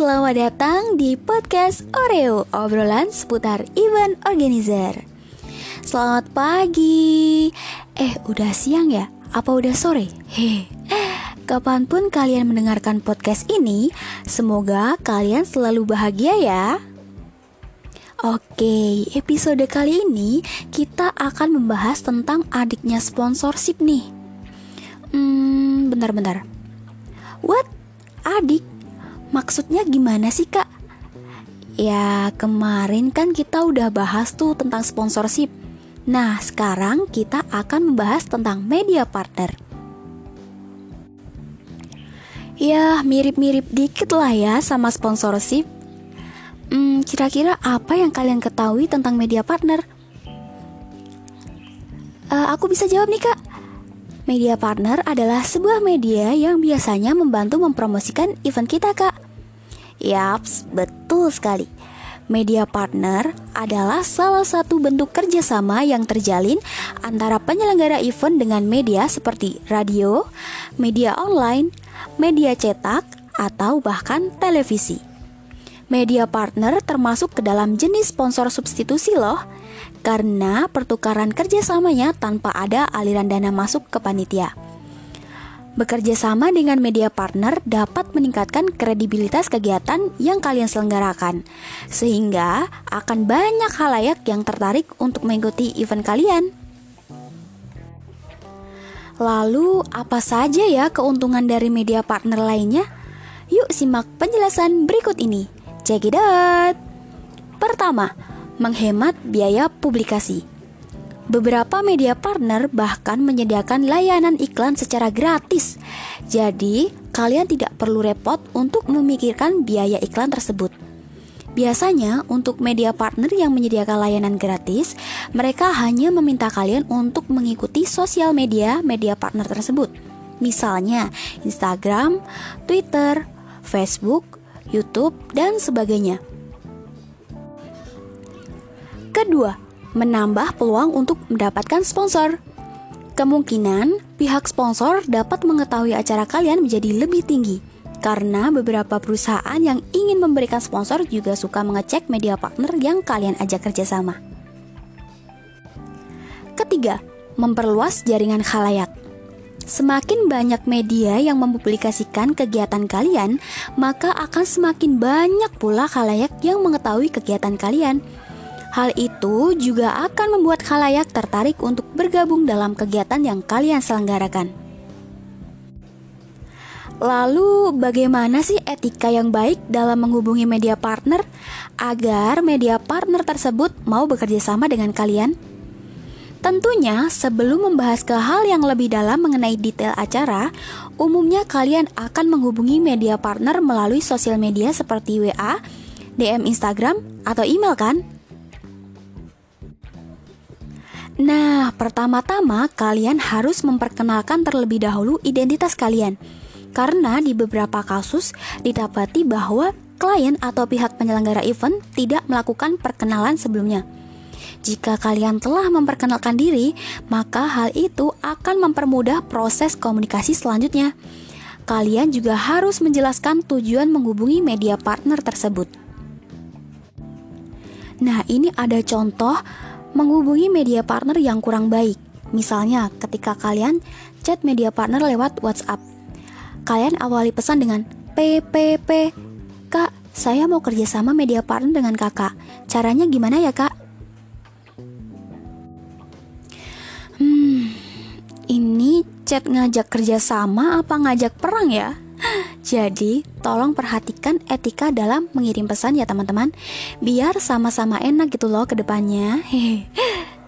selamat datang di podcast Oreo, obrolan seputar event organizer. Selamat pagi. Eh, udah siang ya? Apa udah sore? Heh. Kapan pun kalian mendengarkan podcast ini, semoga kalian selalu bahagia ya. Oke, episode kali ini kita akan membahas tentang adiknya sponsorship nih. Hmm, bentar-bentar. What? Adik? Maksudnya gimana sih kak? Ya kemarin kan kita udah bahas tuh tentang sponsorship Nah sekarang kita akan membahas tentang media partner Ya mirip-mirip dikit lah ya sama sponsorship hmm, Kira-kira apa yang kalian ketahui tentang media partner? Uh, aku bisa jawab nih kak Media partner adalah sebuah media yang biasanya membantu mempromosikan event kita, Kak. Yaps, betul sekali. Media partner adalah salah satu bentuk kerjasama yang terjalin antara penyelenggara event dengan media seperti radio, media online, media cetak, atau bahkan televisi. Media partner termasuk ke dalam jenis sponsor substitusi loh, karena pertukaran kerjasamanya tanpa ada aliran dana masuk ke panitia. Bekerja sama dengan media partner dapat meningkatkan kredibilitas kegiatan yang kalian selenggarakan, sehingga akan banyak halayak yang tertarik untuk mengikuti event kalian. Lalu, apa saja ya keuntungan dari media partner lainnya? Yuk simak penjelasan berikut ini. Check it out! Pertama, menghemat biaya publikasi. Beberapa media partner bahkan menyediakan layanan iklan secara gratis. Jadi, kalian tidak perlu repot untuk memikirkan biaya iklan tersebut. Biasanya, untuk media partner yang menyediakan layanan gratis, mereka hanya meminta kalian untuk mengikuti sosial media media partner tersebut. Misalnya, Instagram, Twitter, Facebook, YouTube, dan sebagainya. Kedua, menambah peluang untuk mendapatkan sponsor. Kemungkinan pihak sponsor dapat mengetahui acara kalian menjadi lebih tinggi karena beberapa perusahaan yang ingin memberikan sponsor juga suka mengecek media partner yang kalian ajak kerjasama. Ketiga, memperluas jaringan khalayak. Semakin banyak media yang mempublikasikan kegiatan kalian, maka akan semakin banyak pula khalayak yang mengetahui kegiatan kalian Hal itu juga akan membuat khalayak tertarik untuk bergabung dalam kegiatan yang kalian selenggarakan. Lalu, bagaimana sih etika yang baik dalam menghubungi media partner agar media partner tersebut mau bekerja sama dengan kalian? Tentunya, sebelum membahas ke hal yang lebih dalam mengenai detail acara, umumnya kalian akan menghubungi media partner melalui sosial media seperti WA, DM Instagram, atau email, kan? Nah, pertama-tama kalian harus memperkenalkan terlebih dahulu identitas kalian. Karena di beberapa kasus didapati bahwa klien atau pihak penyelenggara event tidak melakukan perkenalan sebelumnya. Jika kalian telah memperkenalkan diri, maka hal itu akan mempermudah proses komunikasi selanjutnya. Kalian juga harus menjelaskan tujuan menghubungi media partner tersebut. Nah, ini ada contoh menghubungi media partner yang kurang baik. Misalnya, ketika kalian chat media partner lewat WhatsApp, kalian awali pesan dengan PPP. Kak, saya mau kerjasama media partner dengan kakak. Caranya gimana ya kak? Hmm, ini chat ngajak kerjasama apa ngajak perang ya? Jadi, tolong perhatikan etika dalam mengirim pesan ya teman-teman Biar sama-sama enak gitu loh ke depannya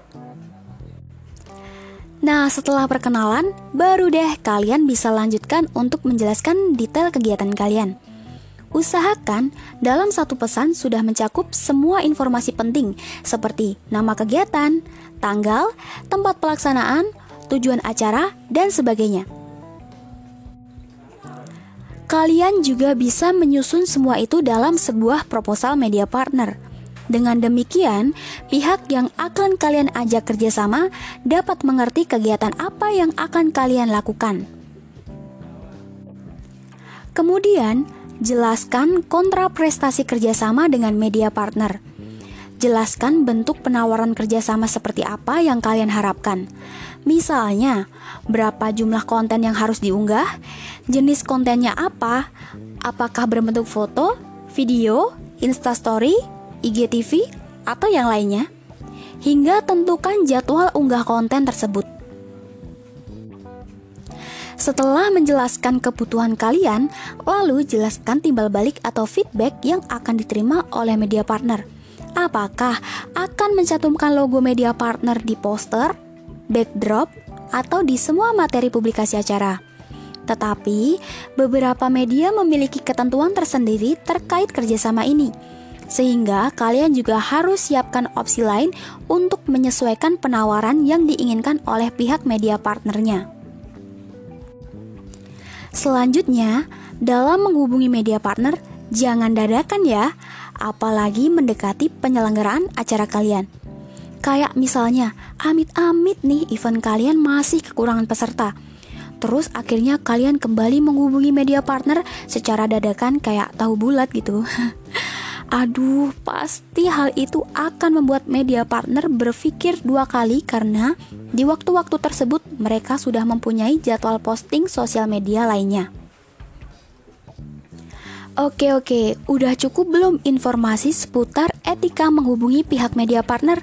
Nah, setelah perkenalan, baru deh kalian bisa lanjutkan untuk menjelaskan detail kegiatan kalian. Usahakan dalam satu pesan sudah mencakup semua informasi penting seperti nama kegiatan, tanggal, tempat pelaksanaan, tujuan acara, dan sebagainya. Kalian juga bisa menyusun semua itu dalam sebuah proposal media partner. Dengan demikian, pihak yang akan kalian ajak kerjasama dapat mengerti kegiatan apa yang akan kalian lakukan. Kemudian, Jelaskan kontra prestasi kerjasama dengan media partner. Jelaskan bentuk penawaran kerjasama seperti apa yang kalian harapkan. Misalnya, berapa jumlah konten yang harus diunggah, jenis kontennya apa, apakah berbentuk foto, video, instastory, IGTV, atau yang lainnya, hingga tentukan jadwal unggah konten tersebut. Setelah menjelaskan kebutuhan kalian, lalu jelaskan timbal balik atau feedback yang akan diterima oleh media partner. Apakah akan mencantumkan logo media partner di poster, backdrop, atau di semua materi publikasi acara? Tetapi, beberapa media memiliki ketentuan tersendiri terkait kerjasama ini, sehingga kalian juga harus siapkan opsi lain untuk menyesuaikan penawaran yang diinginkan oleh pihak media partnernya. Selanjutnya, dalam menghubungi media partner, jangan dadakan ya, apalagi mendekati penyelenggaraan acara kalian. Kayak misalnya, amit-amit nih event kalian masih kekurangan peserta. Terus akhirnya kalian kembali menghubungi media partner secara dadakan kayak tahu bulat gitu. Aduh, pasti hal itu akan membuat media partner berpikir dua kali karena di waktu-waktu tersebut mereka sudah mempunyai jadwal posting sosial media lainnya. Oke oke, udah cukup belum informasi seputar etika menghubungi pihak media partner?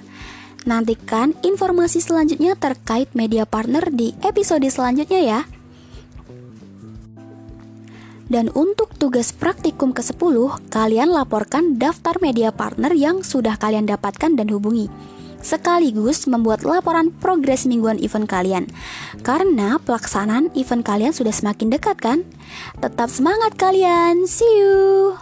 Nantikan informasi selanjutnya terkait media partner di episode selanjutnya ya. Dan untuk tugas praktikum ke-10, kalian laporkan daftar media partner yang sudah kalian dapatkan dan hubungi. Sekaligus membuat laporan progres mingguan event kalian. Karena pelaksanaan event kalian sudah semakin dekat kan? Tetap semangat kalian. See you.